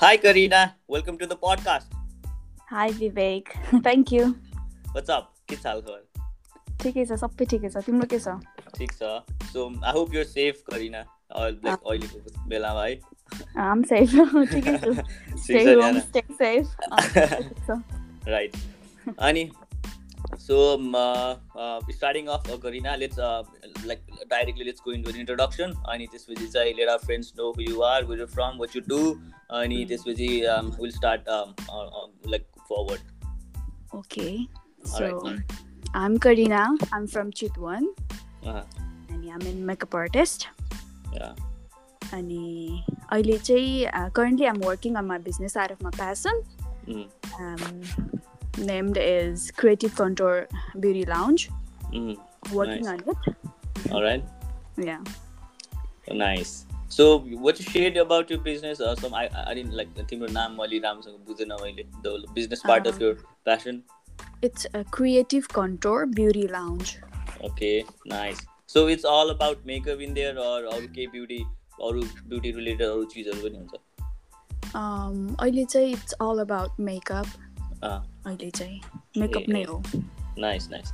Hi, Karina. Welcome to the podcast. Hi Vivek. Thank you. What's up? के हाल खबर ठिकै छ सबै ठिकै छ तिम्रो के छ ठिक छ so I hope you're safe Karina अहिलेको बेलामा है I'm safe. ठिकै छु safe. अँ, ठिक छ। राइट अनि so starting off Karina let's Like directly let's go into introduction अनि त्यसपछि चाहिँ let our friends know who you are you from what you do अनि त्यसपछि will start like forward Okay. So Alright. I'm Karina. I'm from Chitwan. अनि I'm in makeup artist. अनि अहिले चाहिँ currently I'm working on my business out of my passion. Um, named is Creative Contour Beauty Lounge. Working Nice. on it. Alright. Yeah. Nice. So what you shared about your business? Uh, some I I didn't like तिम्रो नाम मैले राम्रोसँग बुझेन मैले part of Uh, your passion. It's a Creative Contour Beauty Lounge. Okay, nice. So it's all about makeup in there or अरू केही beauty अरू beauty related अरू चिजहरू पनि हुन्छ Um, अहिले चाहिँ इट्स अल अबाउट मेकअप अहिले चाहिँ मेकअप नै हो nice nice.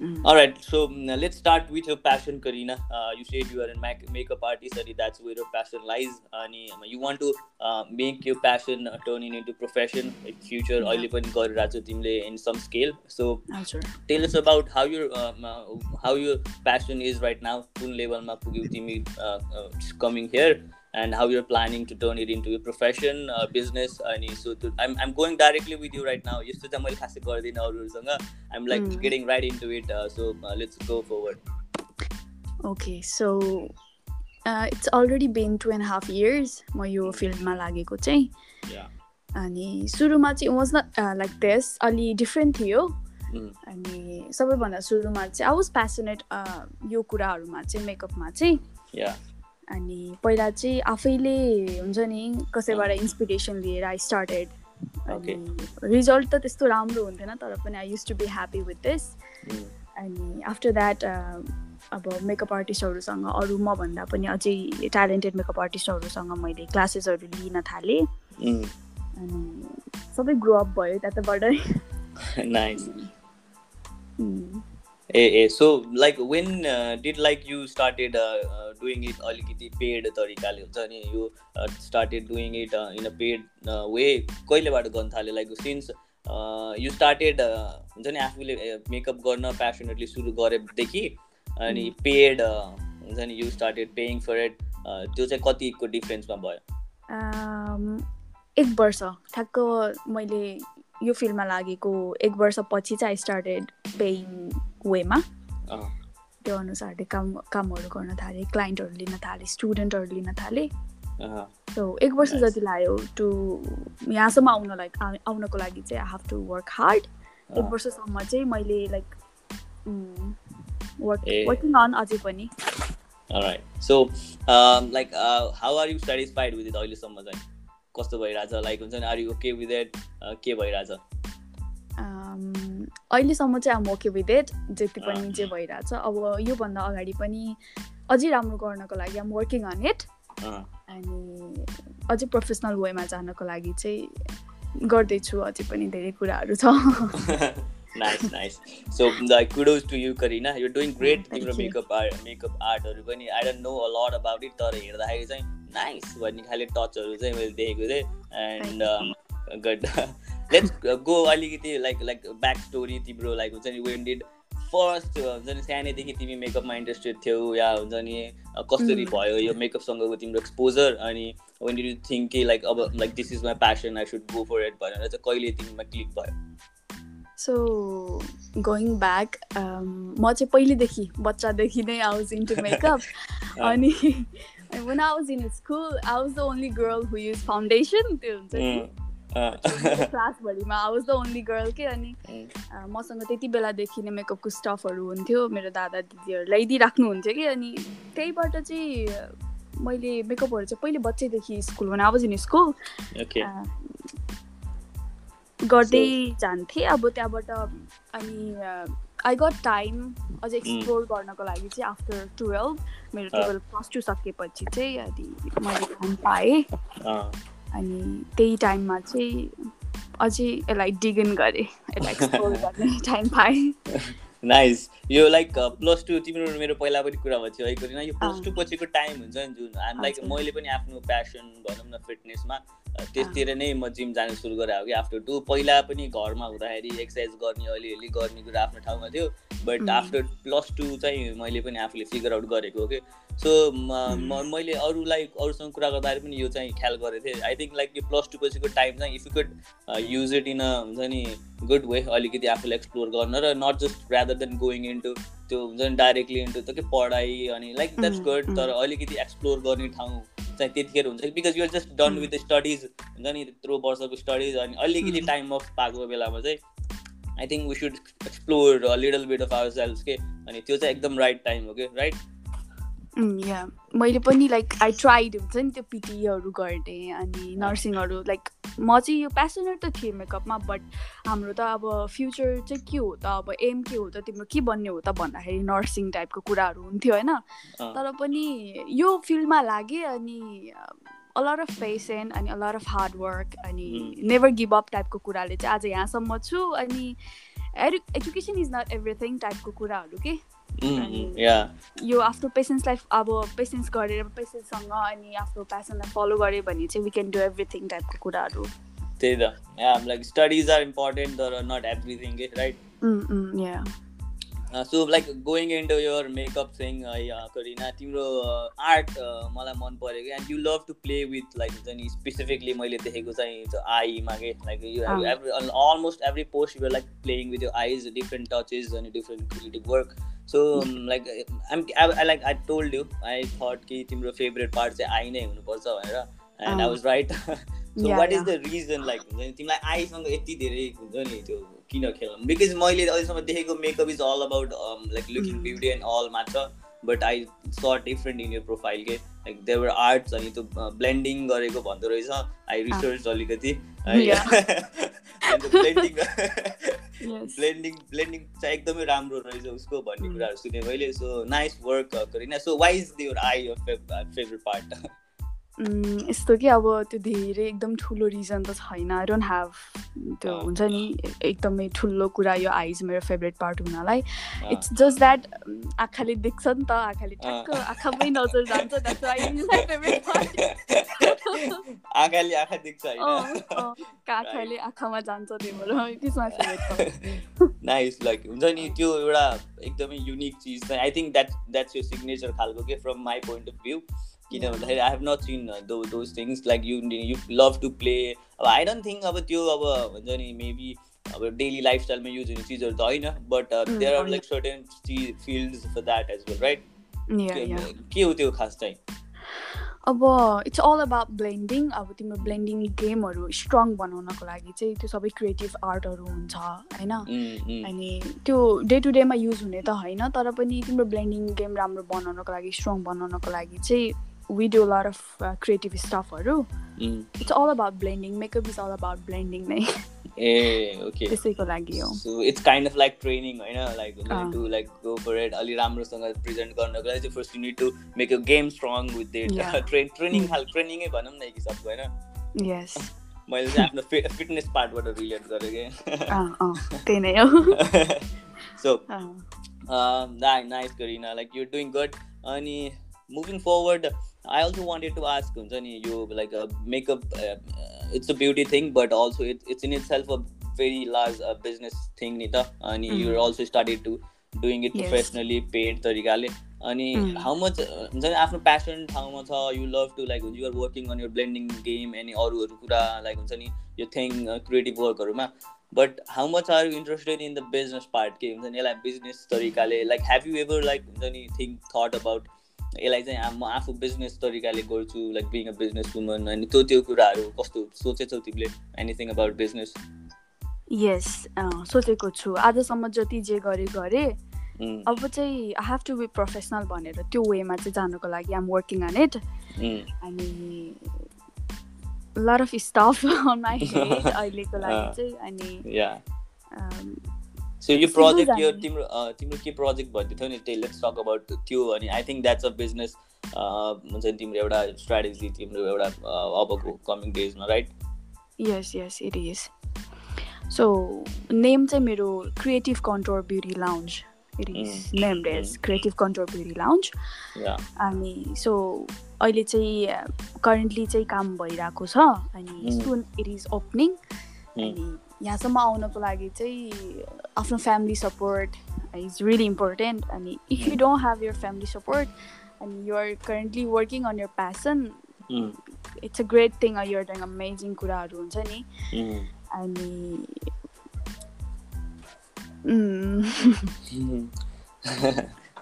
Mm. All right, so mm, let's start with your passion, Karina. Uh, you said you are a mac- makeup artist, and that's where your passion lies. And you want to uh, make your passion uh, turn it into profession in future. Yeah. अहिले पनि गरिरहेको छौ तिमीले in some scale. So हजुर tell us about how your um, uh, how your passion is right now. कुन लेभलमा पुग्यौ तिमी uh, uh, coming here and how you're planning to turn it into a profession, uh, business. अनि so to, I'm I'm going directly with you right now. I'm like Mm. getting right into it. Uh, so uh, let's go forward. Okay so it's already been two and half years म यो फिल्डमा लागेको चाहिँ Yeah. अनि सुरुमा चाहिँ was not like this अलि different थियो Mm. अनि सबैभन्दा सुरुमा चाहिँ आई वाज प्यासनेट यो कुराहरूमा चाहिँ मेकअपमा चाहिँ Yeah. अनि पहिला चाहिँ आफैले हुन्छ नि कसैबाट इन्सपिरेसन लिएर आई स्टार्टेड. अनि रिजल्ट त त्यस्तो राम्रो हुन्थेन तर पनि I use to be happy with this Mm. अनि आफ्टर द्याट अब मेकअप आर्टिस्टहरूसँग अरू मभन्दा पनि अझै ट्यालेन्टेड मेकअप आर्टिस्टहरूसँग मैले क्लासेसहरू लिन थालेँ Mm. अनि सबै ग्रो अप भयो त्यताबाटै. उम्, ए ए so like when did like you started doing it अलिकति पेड तरिकाले हुन्छ नि? You started doing it in a paid way कहिलेबाट गर्न थाल्यो? लाइक सिन्स यु स्टार्टेड हुन्छ नि आफूले मेकअप गर्न प्यासनेटली सुरु गरेदेखि अनि पेड हुन्छ नि you started paying for it त्यो चाहिँ कतिको डिफ्रेन्समा भयो? आम, एक वर्ष। ठ्याक्क मैले यो फिल्डमा लागेको एक वर्षपछि चाहिँ आई स्टार्टेड पेइङ वेमा। त्यो अनुसारले काम कामहरू गर्न थालेँ क्लाइन्टहरू लिन थालेँ स्टुडेन्टहरू लिन थालेँ। सो एक वर्ष. जति लाग्यो टु यहाँसम्म आउनलाई आ- आउनको लागि चाहिँ I have to work hard एक। वर्षसम्म चाहिँ मैले लाइक वर्क। वर्किङ अन अझै पनि। Like, uh, how are you satisfied with it अहिलेसम्म चाहिँ? कस्तो भइरहेछ? लाइक हुन्छ नि are you okay with it के भइरहेछ? Um, अहिलेसम्म चाहिँ आम ओके विथ इट जति। पनि जे भइरहेछ। अब योभन्दा अगाडि पनि अझै राम्रो गर्नको लागि आम वर्किङ अन इट अनि अझै प्रोफेसनल वेमा जानको लागि चाहिँ गर्दैछु अझै पनि धेरै कुराहरू छ। Nice nice so like kudos to you Karina you doing great तिम्रो. मेकअप आर्ट मेकअप आर्टहरू पनि। I don't know a lot about it तर हेर्दाखेरि चाहिँ नाइस भन्ने खाले टचहरू चाहिँ मैले देखेको थिएँ। एन्ड गुड लेट्स गो अलिकति लाइक लाइक ब्याक स्टोरी तिम्रो लाइक हुन्छ नि वेन डिड फर्स्ट हुन्छ नि सानैदेखि तिमी मेकअपमा इन्ट्रेस्टेड थियौ या हुन्छ नि अ, कसरी Mm. भयो यो मेकअपसँगको तिम्रो एक्सपोजर अनि वेन डिड यु थिङ्क कि लाइक अब like this is my passion I should go for it भनेर चाहिँ कहिले तिमीमा क्लिक भयो सो गोइङ ब्याक म चाहिँ पहिलेदेखि बच्चादेखि नै आउज इन्टु मेकअप अनि when I was in school, I was the only girl who used foundation. क्लासभरिमा I was the only girl के अनि Mm. मसँग त्यति बेलादेखि नै मेकअपको स्टफहरू हुन्थ्यो मेरो दादा दिदीहरू ल्याइदिइराख्नुहुन्थ्यो कि अनि त्यहीबाट चाहिँ मैले मेकअपहरू चाहिँ पहिले बच्चैदेखि school I was in school गर्दै जान्थेँ अब त्यहाँबाट अनि आई गट टाइम अझ एक्सप्लोर गर्नको लागि चाहिँ आफ्टर टुवेल्भ मेरो। टुवेल्भ प्लस टू सकेपछि चाहिँ अनि मैले पाएँ अँ, अनि त्यही टाइममा चाहिँ अझै यसलाई डिगन गरेँ यसलाई एक्सप्लोर गर्ने टाइम पाएँ। नाइस यो लाइक प्लस टू तिम्रो मेरो पहिला पनि कुरा भएको थियो है गरिन यो प्लस टू पछिको टाइम हुन्छ नि जुन। हामी लाइक मैले पनि आफ्नो प्यासन भनौँ न फिटनेसमा त्यसतिर नै म जिम जानु सुरु गरेँ हो कि आफ्टर टु पहिला पनि घरमा हुँदाखेरि एक्सर्साइज गर्ने अलिअलि गर्ने कुरा आफ्नो ठाउँमा थियो। बट आफ्टर प्लस टू चाहिँ मैले पनि आफूले फिगर आउट गरेको हो कि सो मैले अरूलाई अरूसँग कुरा गर्दाखेरि पनि यो चाहिँ ख्याल गरेको थिएँ। आई थिङ्क लाइक यो प्लस टू पछिको टाइम चाहिँ if you could use it in a हुन्छ नि गुड वे अलिकति आफूलाई एक्सप्लोर गर्न र not just rather than going into त्यो हुन्छ नि डाइरेक्टली इन्टु त के पढाइ अनि लाइक द्याट्स गुड तर अलिकति एक्सप्लोर गर्ने ठाउँ चाहिँ त्यतिखेर हुन्छ because you're just done with studies हुन्छ नि त्यत्रो वर्षको स्टडिज अनि अलिकति टाइम अफ पाएको बेलामा चाहिँ I think we should explore little bit of our self के? अनि त्यो चाहिँ एकदम राइट टाइम हो कि? राइट या मैले पनि लाइक आई ट्राइड हुन्छ नि त्यो पिटीहरू गर्ने अनि नर्सिङहरू लाइक म चाहिँ यो पेसनेट त थिएँ मेकअपमा बट हाम्रो त अब फ्युचर चाहिँ के हो त अब एम के हो त तिम्रो के बन्ने हो त भन्दाखेरि नर्सिङ टाइपको कुराहरू हुन्थ्यो होइन? तर पनि यो फिल्डमा लागेँ अनि अलर अफ पेसेन्ट अनि a lot of hard work अनि नेभर गिभ अप टाइपको कुराले चाहिँ आज यहाँसम्म छु अनि एडु एजुकेसन इज नट एभ्रिथिङ टाइपको कुराहरू के? यो आफ्नो पेसेन्सलाई अब पेसेन्स गरेर पेसेन्ससँग अनि आफ्नो प्यासनलाई फलो गऱ्यो भने चाहिँ वी क्यान डु एभ्रिथिङ टाइपको कुराहरू। त्यही त। लाइक स्टडिज आर इम्पोर्टेन्ट तर not everything right so like going in to your makeup thing Karina तिम्रो आर्ट मलाई मन परेको and you love to play with like हुन्छ नि स्पेसिफिकली मैले देखेको चाहिँ आईमा के like you every almost every post you're like playing with your eyes different touches अनि different creative work so like I'm I like I told you I thought कि तिम्रो फेभरेट पार्ट चाहिँ आई नै हुनुपर्छ भनेर and I was right so what is the reason like हुन्छ नि तिमीलाई आईसँग यति धेरै हुन्छ नि त्यो किन खेल्नु? बिकज मैले अहिलेसम्म देखेको makeup is all about like looking beauty and all मात्र but I saw different in your profile के लाइक देवर आर्ट्स अनि त्यो ब्लेन्डिङ गरेको भन्दो रहेछ आई रिसर्च अलिकति ब्लेन्डिङ ब्लेन्डिङ ब्लेन्डिङ चाहिँ एकदमै राम्रो रहेछ उसको भन्ने कुराहरू सुने मैले सो नाइस वर्क गरिन so why is their eye favourite part यस्तो कि अब त्यो धेरै एकदम ठुलो रिजन त छैन। आई डोन्ट ह्याभ त्यो हुन्छ नि एकदमै ठुलो कुरा यो आइज मेरो फेभरेट पार्ट हुनलाई। इट्स जस्ट द्याट आँखाले देख्छ नि त आँखाले ठ्याक्क आँखामै नजर जान्छ आँखाले आँखामा जान्छ त्यही भएर त्यसमा नाइस लाइक हुन्छ नि त्यो एउटा एकदमै युनिक चिज। आई थिङ्क द्याट द्याट्स यो सिग्नेचर खालको के from my point of view किन भन्दाखेरि I have not seen those those things like you you love to play अब आई डोन्ट थिङ्क अब त्यो अब हुन्छ नि मेबी अब डेली लाइफस्टाइलमा युज हुने चिजहरू त होइन but there are like certain fields for that as well right के हो त्यो खास चाहिँ अब इट्स अल अबाउट ब्लेन्डिङ अब तिम्रो ब्लेन्डिङ गेमहरू स्ट्रङ बनाउनको लागि चाहिँ त्यो सबै क्रिएटिभ आर्टहरू हुन्छ होइन? अनि त्यो डे टु डेमा युज हुने त होइन तर पनि तिम्रो ब्लेन्डिङ गेम राम्रो बनाउनको लागि स्ट्रङ बनाउनको लागि चाहिँ we do a lot of uh, creative stuffहरू. It's all about blending. Makeup is all about blending नै ए ओके त्यसैको लागि हो। So it's kind of like training होइन? Like to like go for it अलि राम्रोसँग प्रेजेन्ट गर्नको लागि चाहिँ first you need to make a game strong with it train training खाल ट्रेनिङै भनौँ न एक हिसाबको होइन? यस मैले चाहिँ आफ्नो फिटनेस पार्टबाट रिलेट गरेँ कि? त्यही नै हो। सो नाइस गरिन लाइक यु डुइङ गुड अनि moving forward I also wanted to ask हुन्छ नि यो like makeup it's a beauty thing but also it's it's in itself a very large business thing नि त अनि you're also started to doing it professionally paid तरिकाले अनि how much हुन्छ नि आफ्नो प्यासन ठाउँमा छ यु लभ टु लाइक हुन्छ you're working on your blending game अनि अरूहरू कुरा लाइक हुन्छ नि यो thing creative वर्कहरूमा but how much are you interested in the business part के हुन्छ नि यसलाई बिजनेस तरिकाले like have you ever like हुन्छ नि थिङ्क थट अबाउट यसलाई चाहिँ म आफू बिजनेस तरिकाले गर्छु like being a business woman अनि त्यो त्यो कुराहरू कस्तो? सोचेछौ तिमीले एनिथिङ अबाउट बिजनेस यस सोचेको छु। आजसम्म जति जे गरे गरेँ अब चाहिँ I have to be professional भनेर त्यो वेमा चाहिँ जानुको लागि आम वर्किङ अन इट अनि lot of stuff on my head अहिलेको लागि चाहिँ अनि सो यो प्रोजेक्ट यो। तिम्रो तिम्रो के प्रोजेक्ट भन्दै थियो नि त्यही लेट्स टक अबाउट त्यो अनि I think that's a business हुन्छ नि तिम्रो एउटा स्ट्राटेजी तिम्रो एउटा अबको coming डेजमा right yes yes it is so name चाहिँ मेरो creative control beauty lounge it is named as creative control beauty lounge अनि सो अहिले चाहिँ करेन्टली चाहिँ काम भइरहेको छ. अनि. सुन इट इज ओपनिङ अनि यहाँसम्म आउनको लागि चाहिँ आफ्नो family support is really important अनि if you don't have your family support अनि you're currently working on your passion it's a great thing you're doing amazing कुराहरू हुन्छ नि अनि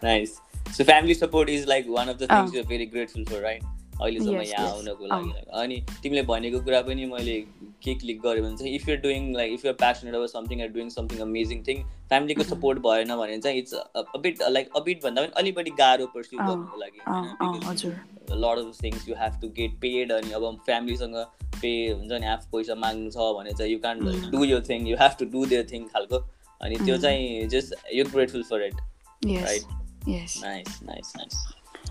nice so family support is like one of the. Things you very grateful for right अहिलेसम्म यहाँ. आउनको। लागि अनि तिमीले भनेको कुरा पनि मैले के क्लिक गरेँ भने चाहिँ if you're doing like if you're passionate अब something are doing something amazing thing फ्यामिलीको. सपोर्ट भएन भने चाहिँ इट्स अबिट लाइक अबिट भन्दा पनि अलिक बढी गाह्रो पर्स्यु गर्नुको लागि lot of things you have to get paid अनि अब फ्यामिलीसँग पे हुन्छ नि आफू पैसा माग्नु छ भने चाहिँ यु क्यान. डु यो thing you have to do their thing खालको अनि त्यो Mm. चाहिँ just you grateful for it right nice nice nice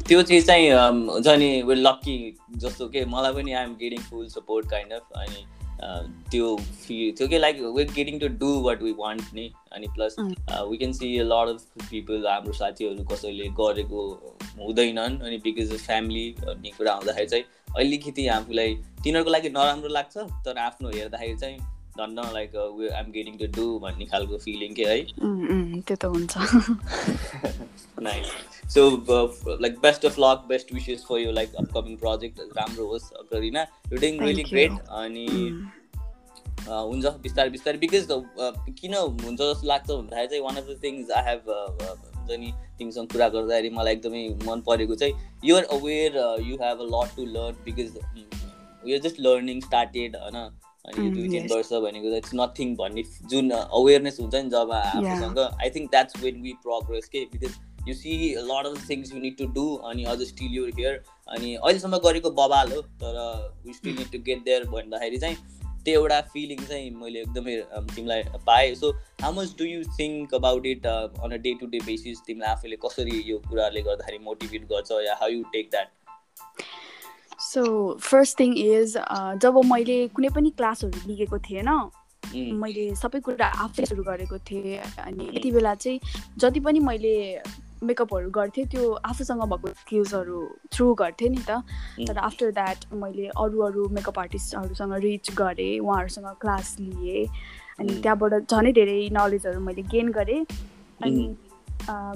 त्यो चिज चाहिँ हुन्छ नि वे लक्की जस्तो के मलाई पनि I'm getting full support kind of अनि त्यो फि त्यो के like way getting to do what we want नि अनि plus. We can see a lot of people हाम्रो साथीहरू कसैले गरेको हुँदैनन् अनि बिकज अफ फ्यामिली भन्ने कुरा हुँदाखेरि चाहिँ अलिकति आफूलाई तिनीहरूको लागि नराम्रो लाग्छ तर आफ्नो हेर्दाखेरि चाहिँ धन्न like I'm getting to do भन्ने खालको फिलिङ के है त्यो त हुन्छ. So, uh, like, best of luck, best wishes for your like upcoming project. राम्रो होस् गरिना really Thank you. great. अनि हुन्छ बिस्तारै बिस्तारै बिकज किन हुन्छ जस्तो लाग्छ भन्दाखेरि चाहिँ one of the things I have हुन्छ नि तिमीसँग कुरा गर्दाखेरि मलाई एकदमै मन परेको चाहिँ you're aware you have a lot to learn because you're just learning started होइन अनि दुई तिन. वर्ष भनेको इट्स नथिङ भन्ने जुन अवेरनेस हुन्छ नि जब आफूसँग I think that's when we progress के because you see lot of things you need to do अनि अझ स्टिल युर हियर अनि अहिलेसम्म गरेको बबाल हो तर we still need to get there भन्दाखेरि चाहिँ त्यो एउटा फिलिङ चाहिँ मैले एकदमै अम, तिमीलाई पाएँ। So how much do you think about it on a day to day basis तिमीलाई आफूले कसरी यो कुराले गर्दाखेरि मोटिभेट गर्छ या how you take that so first thing is जब मैले कुनै पनि क्लासहरू लिएको थिएन मैले सबै कुरा आफै सुरु गरेको थिएँ। अनि यति बेला चाहिँ जति पनि मैले मेकअपहरू गर्थेँ त्यो आफूसँग भएको स्किल्सहरू थ्रु गर्थेँ नि त। तर आफ्टर द्याट मैले अरू अरू मेकअप आर्टिस्टहरूसँग रिच गरेँ उहाँहरूसँग क्लास लिएँ। अनि. त्यहाँबाट झनै धेरै नलेजहरू मैले गेन गरेँ। अनि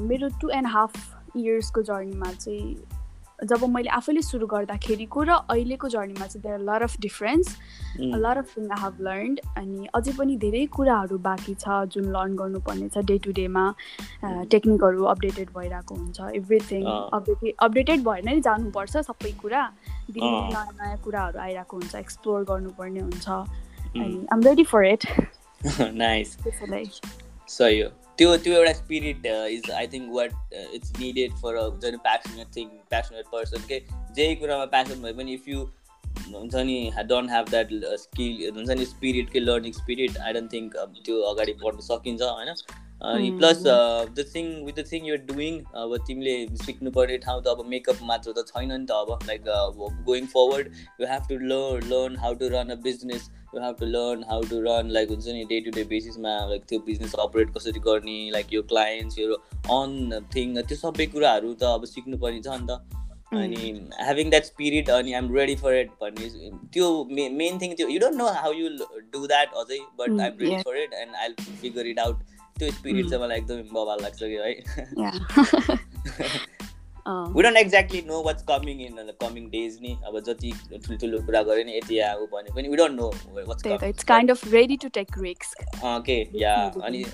मेरो टु एन्ड हाफ इयर्सको जर्नीमा चाहिँ जब मैले आफैले सुरु गर्दाखेरिको र अहिलेको जर्नीमा चाहिँ there lot of difference lot of things I have learned अनि अझै पनि धेरै कुराहरू बाँकी छ जुन लर्न गर्नुपर्ने छ डे टु डेमा टेक्निकहरू अपडेटेड भइरहेको हुन्छ एभ्रिथिङ। अपडेटेड अपडेटेड भएर नै जानुपर्छ सबै कुरा दिनदिनै अँ। नयाँ नयाँ कुराहरू आइरहेको हुन्छ एक्सप्लोर गर्नुपर्ने हुन्छ अनि I'm ready for it nice त्यसैलाई। सही हो। त्यो त्यो एउटा spirit is I think what it's needed for हुन्छ नि प्यासनेट थिङ प्यासनेट पर्सन के जे कुरामा प्यासन भए पनि इफ यु हुन्छ नि डोन्ट ह्याभ द्याट स्किल हुन्छ नि स्पिरिट के learning spirit I don't think त्यो अगाडि बढ्न सकिन्छ होइन? अनि plus the thing with the thing you're doing अब तिमीले सिक्नु पर्ने ठाउँ त अब मेकअप मात्र त छैन नि त अब। Like going forward you have to learn learn how to run a business you have to learn how to run like हुन्छ नि डे टु डे बेसिसमा लाइक त्यो बिजनेस अपरेट कसरी गर्ने लाइक यो क्लायन्ट्स यो अन थिङ त्यो सबै कुराहरू त अब सिक्नु पर्ने छ नि त। अनि ह्याभिङ द्याट स्पिरिट अनि आइएम रेडी फर इट भन्ने त्यो मेन थिङ त्यो you don't know how you do that अझै but I'm ready. For it and I figure it out त्यो स्पिरिट Mm. चाहिँ मलाई एकदमै बवाल लाग्छ कि है? We don't exactly know what's coming in coming days नि अब जति ठुल्ठुलो कुरा गऱ्यो नि यति आऊ भने पनि we don't know what's it's kind of ready to take risk के या. अनि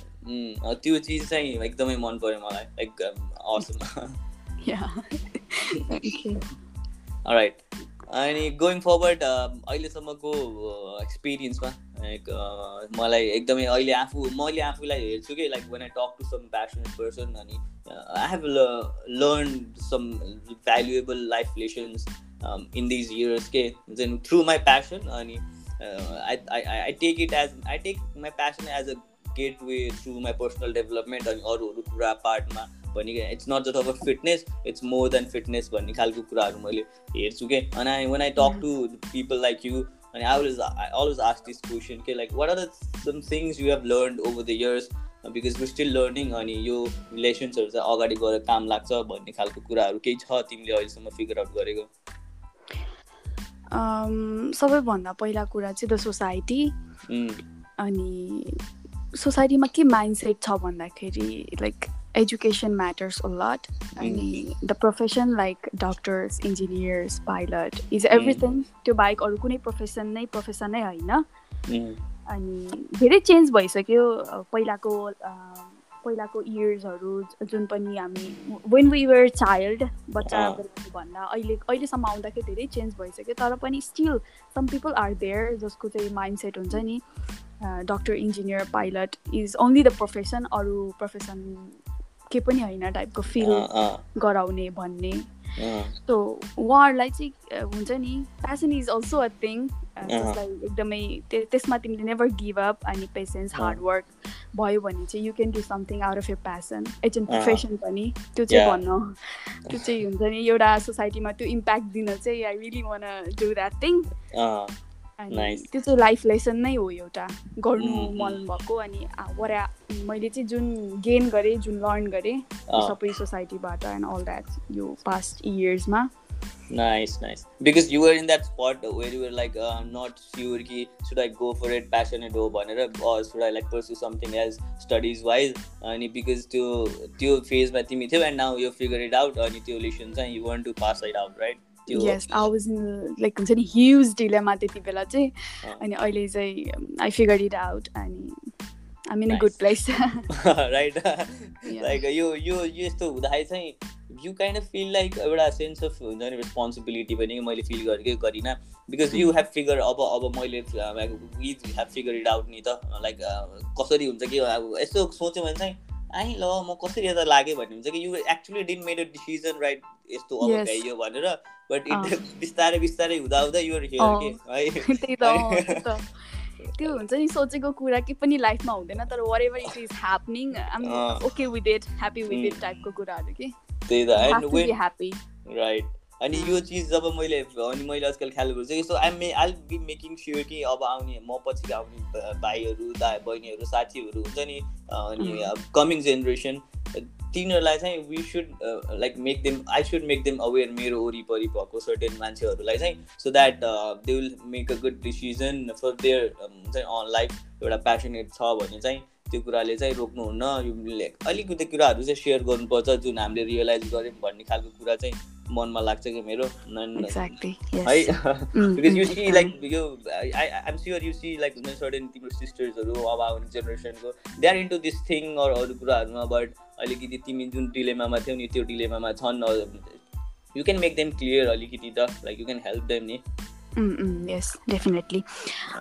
त्यो चिज चाहिँ एकदमै मन पर्यो मलाई लाइक असम राइट अनि गोइङ फरवर्ड अहिलेसम्मको एक्सपिरियन्समा लाइक मलाई एकदमै अहिले आफू मैले आफूलाई हेर्छु कि like when I talk to some passionate person अनि I have learn some valuable life lessons in these years के हुन्छ नि थ्रु माई प्यासन अनि I I take it as I take my passion as a gateway through my personal development अनि अरू अरू कुरा पार्टमा भने इट्स नट जस्ट अब fitness it's more than fitness भन्ने खालको कुराहरू मैले हेर्छु कि। अनि I want I talk to people like you अनि I was I always ask this question के like what are the some things you have learn over the years because you still learning अनि यो रिलेसन्सहरू चाहिँ अगाडि गएर काम लाग्छ भन्ने खालको कुराहरू केही छ तिमीले अहिलेसम्म फिगर आउट गरेको? सबैभन्दा पहिला कुरा चाहिँ द सोसाइटी अनि सोसाइटीमा के माइन्ड सेट छ भन्दाखेरि like education matters a lot अनि the profession like doctors engineers pilot is everything त्यो बाहेक अरू कुनै प्रोफेसन नै प्रोफेसन नै होइन अनि धेरै चेन्ज भइसक्यो. पहिलाको पहिलाको इयर्सहरू जुन पनि हामी वेन वी वर चाइल्ड बच्चा भन्दा अहिले अहिलेसम्म आउँदाखेरि धेरै चेन्ज भइसक्यो. तर पनि still some people are there जसको चाहिँ माइन्ड सेट हुन्छ नि doctor engineer pilot is only the profession अरू प्रोफेसन के पनि होइन टाइपको फिल गराउने भन्ने। सो उहाँहरूलाई चाहिँ हुन्छ नि passion is also a thing जसलाई एकदमै त्यसमा तिमीले नेभर गिभ अप अनि पेसेन्स हार्डवर्क भयो भने चाहिँ you can do something out of your passion it's an profession पनि त्यो चाहिँ भन्न त्यो चाहिँ हुन्छ नि एउटा सोसाइटीमा त्यो इम्प्याक्ट दिन चाहिँ I really want do that thing अनि त्यो चाहिँ लाइफ लेसन नै हो एउटा गर्नु मन भएको अनि वरा मैले चाहिँ जुन गेन गरेँ जुन लर्न गरेँ सबै सोसाइटीबाट एन्ड अल द्याट यो पास्ट इयर्समा Nice, nice. Because you were in that spot where you were like uh, not sure ki should I go for it, passionate हो भनेर or should I like pursue something else studies wise अनि because त्यो त्यो फेजमा तिमी थियौ and now you figure it out अनि त्यो lesson चाहिँ you want to pass it out right yes I was in like हुन्छ नि ह्युज डिलेमा त्यति बेला चाहिँ। अनि अहिले चाहिँ आई फिगर इट आउट अनि I'm in a good place. right? Like यो यो यस्तो हुँदाखेरि चाहिँ you kind of feel like एउटा सेन्स अफ हुन्छ नि रेस्पोन्सिबिलिटी पनि मैले फिल गरेकै गरिनँ। बिकज यु हेभ फिगर अब अब मैले with have figure it out नि त। लाइक कसरी हुन्छ कि अब यस्तो सोच्यो भने चाहिँ आइ ल म कसरी यता लागेँ? भन्ने हुन्छ कि you actually didn't made a decision right यस्तो अब भ्याइयो भनेर बट इट बिस्तारै बिस्तारै हुँदा हुँदा यो है त्यो हुन्छ नि सोचेको कुरा के पनि लाइफमा हुँदैन तर whatever it is happening um okay with it happy with it टाइपको कुराहरू कि। त्यही त ह्याप्पी राइट अनि यो चिज जब मैले अनि मैले आजकल ख्याल गर्छु यस्तो I may I be making sure कि अब आउने म पछि आउने भाइहरू दा बहिनीहरू साथीहरू हुन्छ नि अनि कमिङ जेनेरेसन तिनीहरूलाई चाहिँ we should like make them I should make them aware मेरो वरिपरि भएको सर्टेन मान्छेहरूलाई चाहिँ so that they will make a good decision for their हुन्छ अन लाइफ एउटा प्यासनेट छ भने चाहिँ त्यो कुराले चाहिँ रोक्नुहुन्न। यो अलिकति कुराहरू चाहिँ सेयर गर्नुपर्छ जुन हामीले रियलाइज गऱ्यौँ भन्ने खालको कुरा चाहिँ मनमा लाग्छ कि मेरो है? बिकज यु सी लाइक यो I I'm sure you see like certain तिम्रो सिस्टर्सहरू अब आउने जेनेरेसनको they are into this thing अरू अरू कुराहरूमा बट अलिकति तिमी जुन डिलेमामा थियौ नि त्यो डिलेमामा छन्। You can make them clear अलिकति त like you can help them नि। यस डेफिनेटली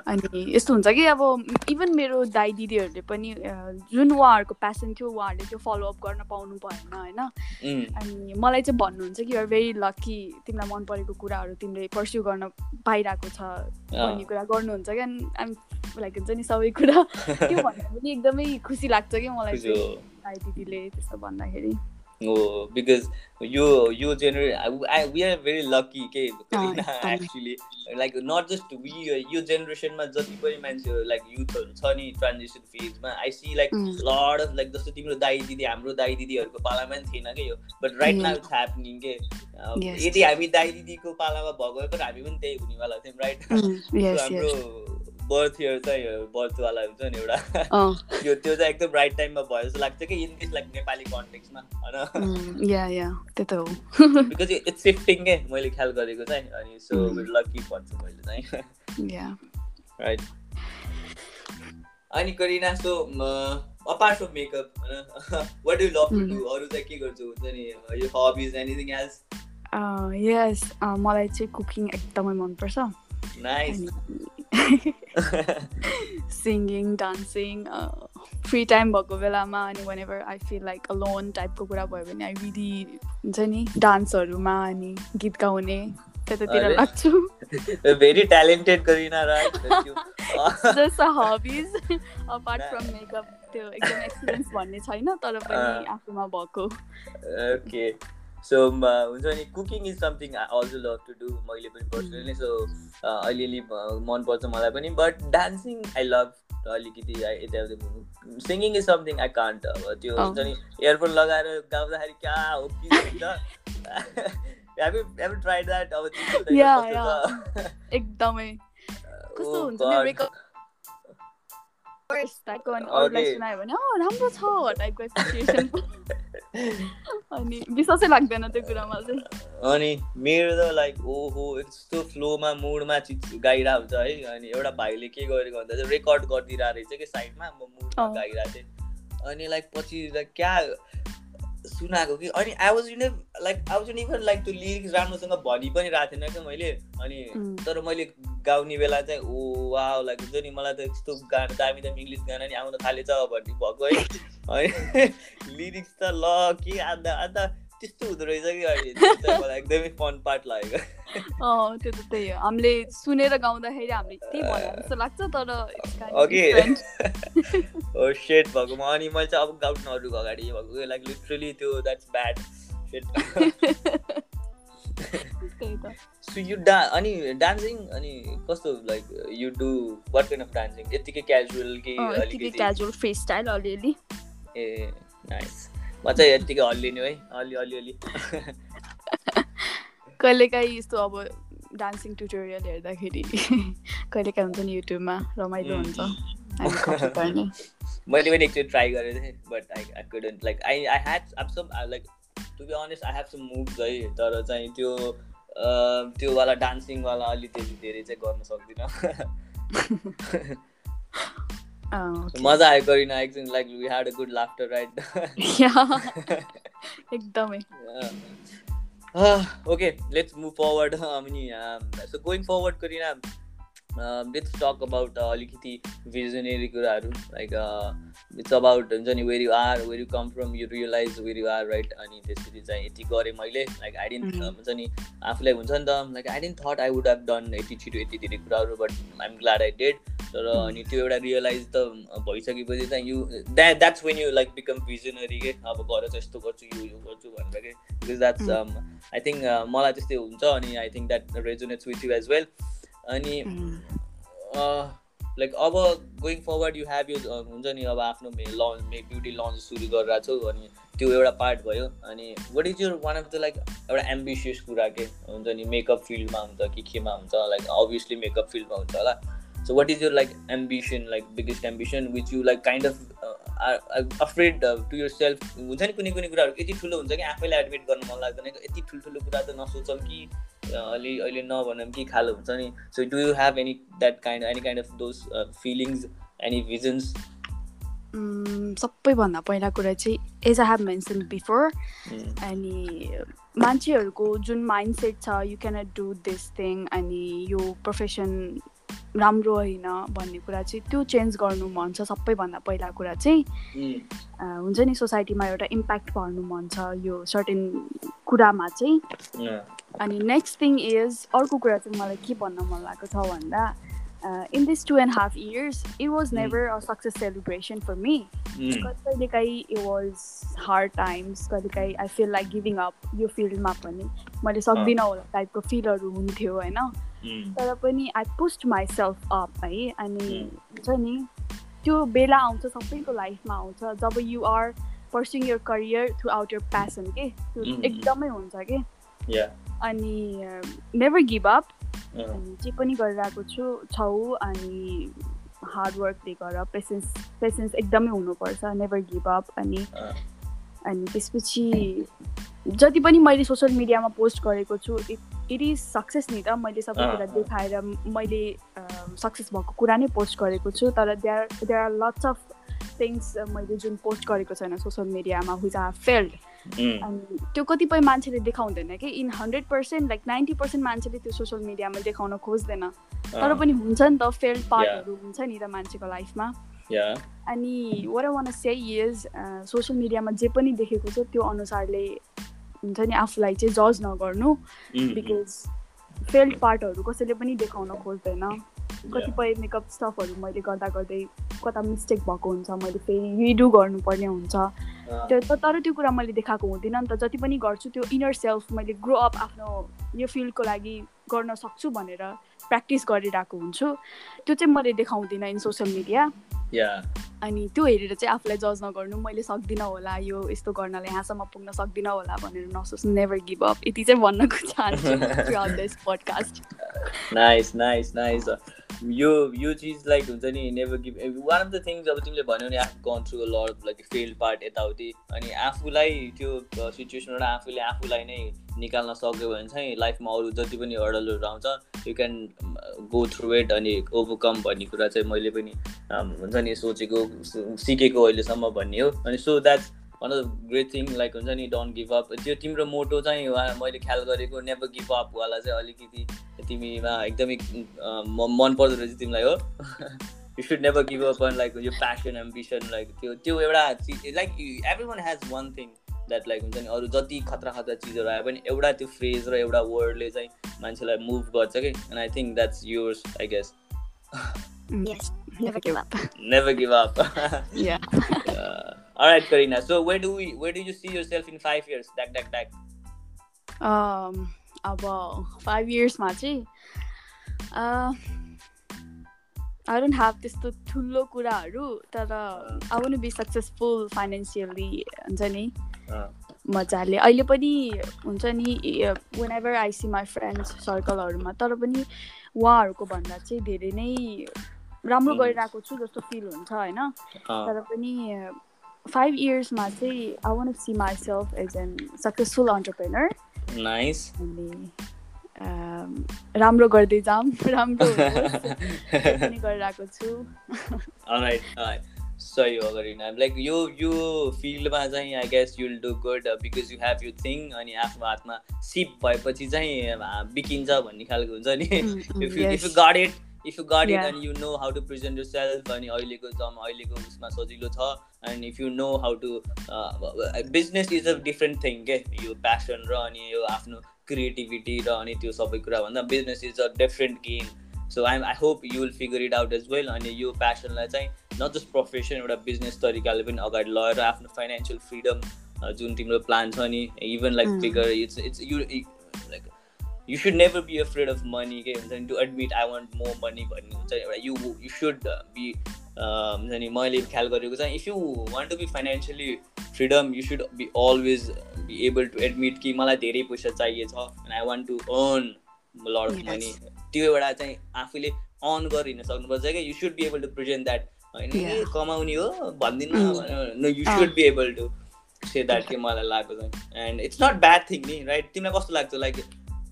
अनि यस्तो हुन्छ कि अब इभन मेरो दाइ दिदीहरूले पनि जुन उहाँहरूको प्यासन थियो उहाँहरूले त्यो फलोअप गर्न पाउनु भएन होइन? अनि मलाई चाहिँ भन्नुहुन्छ कि युआर भेरी लक्की तिमीलाई मन परेको कुराहरू तिमीले पर्स्यु गर्न पाइरहेको छ भन्ने कुरा गर्नुहुन्छ क्या। लाइक हुन्छ नि सबै कुरा। त्यो भनेर पनि एकदमै खुसी लाग्छ कि मलाई दाइ दिदीले त्यस्तो भन्दाखेरि। हो बिकज यो यो जेनेरे वी आर भेरी लकी के actually like not just we यो जेनेरेसनमा जति पनि मान्छेहरू लाइक युथहरू छ नि transition फेजमा I see like lot of like जस्तो तिम्रो दाई दिदी हाम्रो दाई दिदीहरूको पालामा पनि थिएन कि यो? But right now it's happening के यदि हामी दाई दिदीको पालामा भएको पनि हामी पनि त्यही हुनेवाला थियौँ राइट हाम्रो बर्थ इयर चाहिँ बर्थवाला हुन्छ नि एउटा। यो त्यो चाहिँ एकदम राइट टाइममा भयो जस्तो लाग्छ कि इन दिस लाइक नेपाली कन्टेक्समा होइन? बिकज इट्स सिफ्टिङ के मैले ख्याल गरेको चाहिँ अनि सो लकी भन्छु मैले चाहिँ। राइट अनि Karina so apart from makeup होइन? What you love to do अरू चाहिँ के गर्छु हुन्छ नि? यो हबिज एनिथिङ एल्स यस मलाई चाहिँ कुकिङ एकदमै मनपर्छ। Nice singing dancing free time भएको बेलामा अनि whenever I feel like a lone टाइपको कुरा भयो भने आई रिली हुन्छ नि डान्सहरूमा अनि गीत गाउने त्यतातिर लाग्छु। Very talented Garina just hobbies apart from makeup त्यो एकदम एक्सपिरियन्स भन्ने छैन तर पनि आफूमा भएको। ओके सो हुन्छ नि cooking is something I also love to do मैले पनि पर्सनली सो अलिअलि मनपर्छ मलाई पनि. बट डान्सिङ आई लभ अलिकति यता singing is something I can't अब त्यो हुन्छ नि इयरफोन लगाएर गाउँदाखेरि क्या हो कि एकदमै। कस्तो हुन्छ भने राम्रो छ टाइपको सिचुएसन अनि विश्वासै लाग्दैन त्यो कुरामा चाहिँ। अनि मेरो त लाइक ओहो यस्तो फ्लोमा मुडमा चिज गाइरहेको हुन्छ है। अनि एउटा भाइले के गरेको भन्दा चाहिँ रेकर्ड गरिदिरहेको रहेछ कि साइडमा म मुडमा गाइरहेको थिएँ। अनि लाइक पछि क्या सुनाएको कि अनि I was young like I was even like त्यो लिरिक्स राम्रोसँग भनि पनि रहेको थिएन क्या मैले। अनि तर मैले गाउने बेला चाहिँ ओ वा लाइक हुन्छ नि मलाई त यस्तो गाना दामी दामी इङ्ग्लिस गाना नि आउन थालेछ भन्ने भएको है। अनि लिरिक्स त ल के अन्त अन्त त्यस्तो हुँदो रहेछ कि अहिले? मलाई एकदमै फन पार्ट लागेको। अँ त्यो त त्यही हो। हामीले सुनेर गाउँदाखेरि हामीले त्यही भन्यो जस्तो लाग्छ तर ओके ओ सेट भएको म अनि मैले चाहिँ अब गाउँ अरूको अगाडि भएको लाइक लिटरली त्यो that's bad set so you डा अनि डान्सिङ अनि कस्तो like you do what kind of dancing यतिकै क्याजुअल कि अलिकति? क्याजुअल फ्री स्टाइल अलिअलि। ए नाइस म चाहिँ यत्तिकै हल्लिने है अलि अलिअलि कहिलेकाहीँ यस्तो अब डान्सिङ ट्युटोरियल हेर्दाखेरि कहिलेकाहीँ हुन्छ नि युट्युबमा रमाइलो हुन्छ मैले पनि एकचोटि ट्राई गरेको थिएँ but I I couldn't like I I had अब some like to be honest I have some moves है तर चाहिँ त्यो त्योवाला डान्सिङवाला अलि त्यति धेरै चाहिँ गर्न सक्दिनँ मजा आयो गरिना एकछिन like we had a good laughter right एकदमै। ओके लेट्स मुभ फरवर्ड अनि so going forward Garina let's talk about अलिकति भिजनरी कुराहरू लाइक इट्स अबाउट हुन्छ नि where you are where you come from you realize where you are right अनि त्यसपछि चाहिँ यति गरेँ मैले लाइक आई डिन्ट हुन्छ नि आफूलाई हुन्छ नि त like I didn't thought I would have done यति छिटो यति धेरै कुराहरू but I'm glad I did तर mm. अनि त्यो एउटा रियलाइज त भइसकेपछि चाहिँ you that that's when you like become visionary के? अब गएर चाहिँ यस्तो गर्छु यो यो गर्छु भनेर के? बिकज द्याट्स आई थिङ्क मलाई त्यस्तै हुन्छ अनि I think that resonates with you as well अनि लाइक अब going forward you have you हुन्छ नि अब आफ्नो लन्च मे ब्युटी लन्च सुरु गरिरहेको छौ अनि त्यो एउटा पार्ट भयो। अनि what is your one of the like एउटा एम्बिसियस कुरा के? हुन्छ नि मेकअप फिल्डमा हुन्छ कि केमा हुन्छ? लाइक अभियसली मेकअप फिल्डमा हुन्छ होला। So what is your like ambition like biggest ambition which you like kind of afraid to yourself हुन्छ नि कुनै कुनै कुराहरू यति ठुलो हुन्छ कि आफैलाई एडमिट गर्नु मन लाग्दैन यति ठुल्ठुलो कुरा त नसोचौँ कि अलि अहिले नभनौँ कि खालो हुन्छ नि so do you have any that kind any kind of those feelings any visions सबैभन्दा पहिला कुरा चाहिँ as I have mention before अनि मान्छेहरूको जुन माइन्ड सेट छ you can't do this thing अनि यो प्रोफेसन राम्रो होइन भन्ने कुरा चाहिँ त्यो चेन्ज गर्नु मन छ सबैभन्दा पहिला कुरा चाहिँ। हुन्छ नि सोसाइटीमा एउटा इम्प्याक्ट पर्नु मन छ यो सर्टेन कुरामा चाहिँ। अनि नेक्स्ट थिङ इज अर्को कुरा चाहिँ मलाई के भन्न मन लागेको छ भन्दा in this two and half years it was never a success celebration for me कहिलेकाहीँ इट वाज हार्ड टाइम्स कहिलेकाहीँ I feel like giving up यो फिल्डमा पनि। मैले सक्दिनँ होला टाइपको फिलहरू हुन्थ्यो होइन? तर पनि I pushed myself up है? अनि हुन्छ नि त्यो बेला आउँछ सबैको लाइफमा आउँछ। जब you are pursuing your career throughout your passion के? त्यो एकदमै हुन्छ कि? अनि नेभर गिभ अप अनि जे पनि गरिरहेको छु छौ अनि हार्डवर्कले गर पेसेन्स पेसेन्स एकदमै हुनुपर्छ नेभर गिभ अप अनि अनि त्यसपछि जति पनि मैले सोसियल मिडियामा पोस्ट गरेको छु इट इज सक्सेस नि त मैले सबै कुरा देखाएर मैले सक्सेस भएको कुरा नै पोस्ट गरेको छु तर there there are lots of things मैले जुन पोस्ट गरेको छैन सोसियल मिडियामा विच आर फेल्ड अनि त्यो कतिपय मान्छेले देखाउँदैन कि? In hundred percent like ninety percent मान्छेले त्यो सोसियल मिडियामा देखाउन खोज्दैन। तर पनि हुन्छ नि त फेल्ड पार्टहरू हुन्छ नि त मान्छेको लाइफमा अनि I want say is social मिडियामा जे पनि देखेको छ त्यो अनुसारले हुन्छ नि आफूलाई चाहिँ जज नगर्नु बिकज फेल्ड पार्टहरू कसैले पनि देखाउन खोज्दैन। कतिपय मेकअप स्टफहरू मैले गर्दा गर्दै कता मिस्टेक भएको हुन्छ मैले फेरि रिडु गर्नुपर्ने हुन्छ। त्यो तर त्यो कुरा मैले देखाएको हुँदिनँ नि त। जति पनि गर्छु त्यो इनर सेल्फ मैले ग्रो अप आफ्नो यो फिल्डको लागि गर्न सक्छु भनेर प्र्याक्टिस गरिरहेको हुन्छु। त्यो चाहिँ मैले देखाउँदिनँ इन सोसियल मिडिया अनि त्यो हेरेर चाहिँ आफूलाई जज नगर्नु मैले सक्दिनँ होला यो यस्तो गर्नलाई यहाँसम्म पुग्न सक्दिनँ होला भनेर नसोच्नु नेभर गिभ अप यति चाहिँ भन्नको चाहन्छु पडकास्ट नाइस नाइस नाइस यो यो चिज लाइक हुन्छ नि never give one of the things अब तिमीले भन्यो भने आफू gone through lot like failed part यताउति। अनि आफूलाई त्यो सिचुएसनबाट आफूले आफूलाई नै निकाल्न सक्यो भने चाहिँ लाइफमा अरू जति पनि हर्डलहरू आउँछ you can go through it अनि ओभरकम भन्ने कुरा चाहिँ मैले पनि हुन्छ नि सोचेको सिकेको अहिलेसम्म भन्ने हो। अनि so that's one of great thing like हुन्छ नि डोन्ट गिभ अप त्यो तिम्रो मोटो चाहिँ मैले ख्याल गरेको नेभर गिभ अपवाला चाहिँ अलिकति तिमीमा एकदमै मन पर्दो रहेछ तिमीलाई हो। You should never give up on like यो प्यासन एम्बिसन लाइक त्यो त्यो एउटा चिज like everyone has one thing that like हुन्छ नि अरू जति खतरा खतरा चिजहरू आयो भने एउटा त्यो फ्रेज र एउटा वर्डले चाहिँ मान्छेलाई मुभ गर्छ कि। And I think that's yours I guess never give up. Never give up. yeah. uh, all right, Karina. So where do we where do you see yourself in five years? Dak dak dak. Um, अब five इयर्समा चाहिँ I don't have त्यस्तो ठुलो कुराहरू तर I want be successful financially हुन्छ नि मजाले अहिले पनि हुन्छ नि whenever I see my friends सर्कलहरूमा तर पनि उहाँहरूको भन्दा चाहिँ धेरै नै राम्रो गरिरहेको छु जस्तो फिल हुन्छ होइन? तर पनि फाइभ इयर्समा चाहिँ I want see myself as an successful entrepreneur nice राम्रो गर्दै जाम राम्रो गरिरहेको छु। सही हो गरिन लाइक यो यो फिल्डमा चाहिँ I guess you'll do good because you have you thing अनि आफ्नो हातमा सिप भएपछि चाहिँ बिकिन्छ भन्ने खालको हुन्छ नि। If you got it if you got it and you know how to present yourself अनि अहिलेको जम अहिलेको उसमा सजिलो छ and if you know how to business is a different thing के यो प्यासन र अनि यो आफ्नो क्रिएटिभिटी र अनि त्यो सबै कुरा भन्दा business is a different game so I I hope you will figure it out as well अनि यो प्यासनलाई चाहिँ नट जस्ट प्रोफेसन एउटा बिजनेस तरिकाले पनि अगाडि लगेर आफ्नो फाइनेन्सियल फ्रिडम जुन तिम्रो प्लान छ नि even like figure it's it's you you should never be afraid of money के हुन्छ नि to admit I want more money भन्ने हुन्छ एउटा यु यु सुड बी हुन्छ नि मैले ख्याल गरेको चाहिँ if you want to be financially freedom you should be always be able to admit कि मलाई धेरै पैसा चाहिएछ and I want to earn lot of money त्यो एउटा चाहिँ आफूले अन गरिहिँड्न सक्नुपर्छ क्या you should be able to present that होइन कमाउने हो भन्दिनँ you should be able to say that के मलाई चाहिँ and it's not bad thing नि राइट तिमीलाई कस्तो लाग्छ लाइक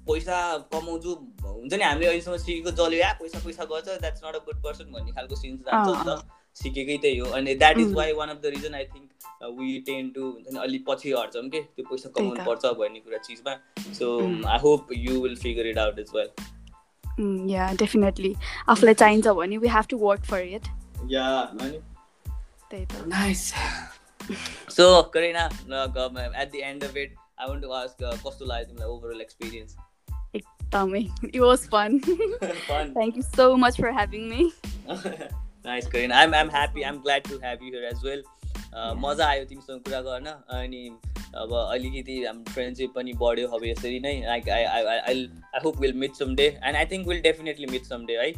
पैसा कमाउँछु हुन्छ नि हामीले अहिलेसम्म सिकेको जल्यो या पैसा पैसा गर्छ that's not a good person भन्ने खालको सिन्स जान्छ नि त सिकेकै त्यही हो। अनि that is why one of the reason I think we tend to हुन्छ नि अलिक पछि हट्छौँ कि त्यो पैसा कमाउनु पर्छ भन्ने कुरा चिजमा। So I hope you will figure it out as well yeah definitely आफूलाई चाहिन्छ भने we have to work for it yeah अनि? त्यही त। Nice so Karina at the end of it I want to ask कस्तो लाग्यो तिमीलाई overall experience Tommy. It was fun. fun. Thank you so much for having me. nice, Karin. I'm I'm happy. I'm glad to have you here as well. मजा आयो तिमीसँग कुरा गर्न अनि अब अलिकति हाम्रो फ्रेन्डसिप पनि बढ्यो अब यसरी नै like I I I I hope will meet some day and I think will definitely meet some day है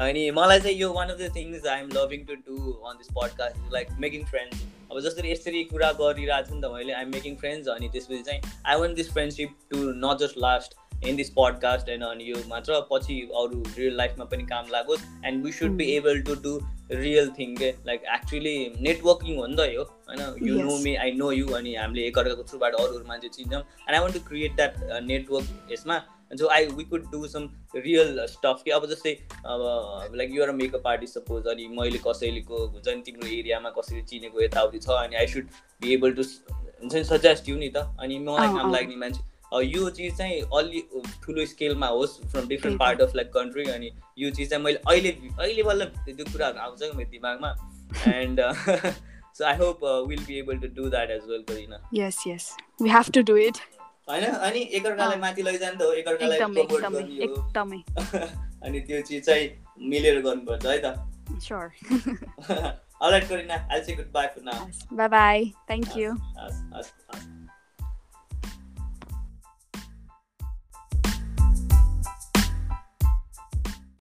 अनि मलाई चाहिँ यो one of the things I am loving to do on this podcast like making friends अब जसरी यसरी कुरा गरिरहेको छु नि त मैले आइम मेकिङ फ्रेन्ड्स अनि त्यसपछि चाहिँ I want this friendship to not just last in this podcast and अनि यो मात्र पछि अरू रियल लाइफमा पनि काम लागोस् and we should be able to do real thing के लाइक एक्चुली नेटवर्किङ हो नि त यो होइन you know me I know you अनि हामीले एकअर्काको थ्रुबाट अरू अरू मान्छे चिन्छौँ and I want to create that network यसमा so I we could do some real stuff कि अब जस्तै अब like your makeup artist suppose अनि मैले कसैलेको हुन्छ नि तिम्रो एरियामा कसरी चिनेको यताउति छ अनि I should be able to हुन्छ नि सजेस्ट यु नि त। अनि मलाई काम लाग्ने मान्छे यो चिज चाहिँ अलि ठुलो स्केलमा होस् from different part of like country अनि यो चिज चाहिँ मैले अहिले अहिले बल्ल त्यो कुराहरू आउँछ क्या मेरो दिमागमा। And so I hope will be able to do that as well Karina yes yes we have to do it होइन? अनि एकअर्कालाई माथि लैजानु त हो एकअर्कालाई हो अनि त्यो चिज चाहिँ मिलेर गर्नुपर्छ है त? Sure. Alright Karina I say good bye for now Bye bye. Thank you. हस् हस् हस्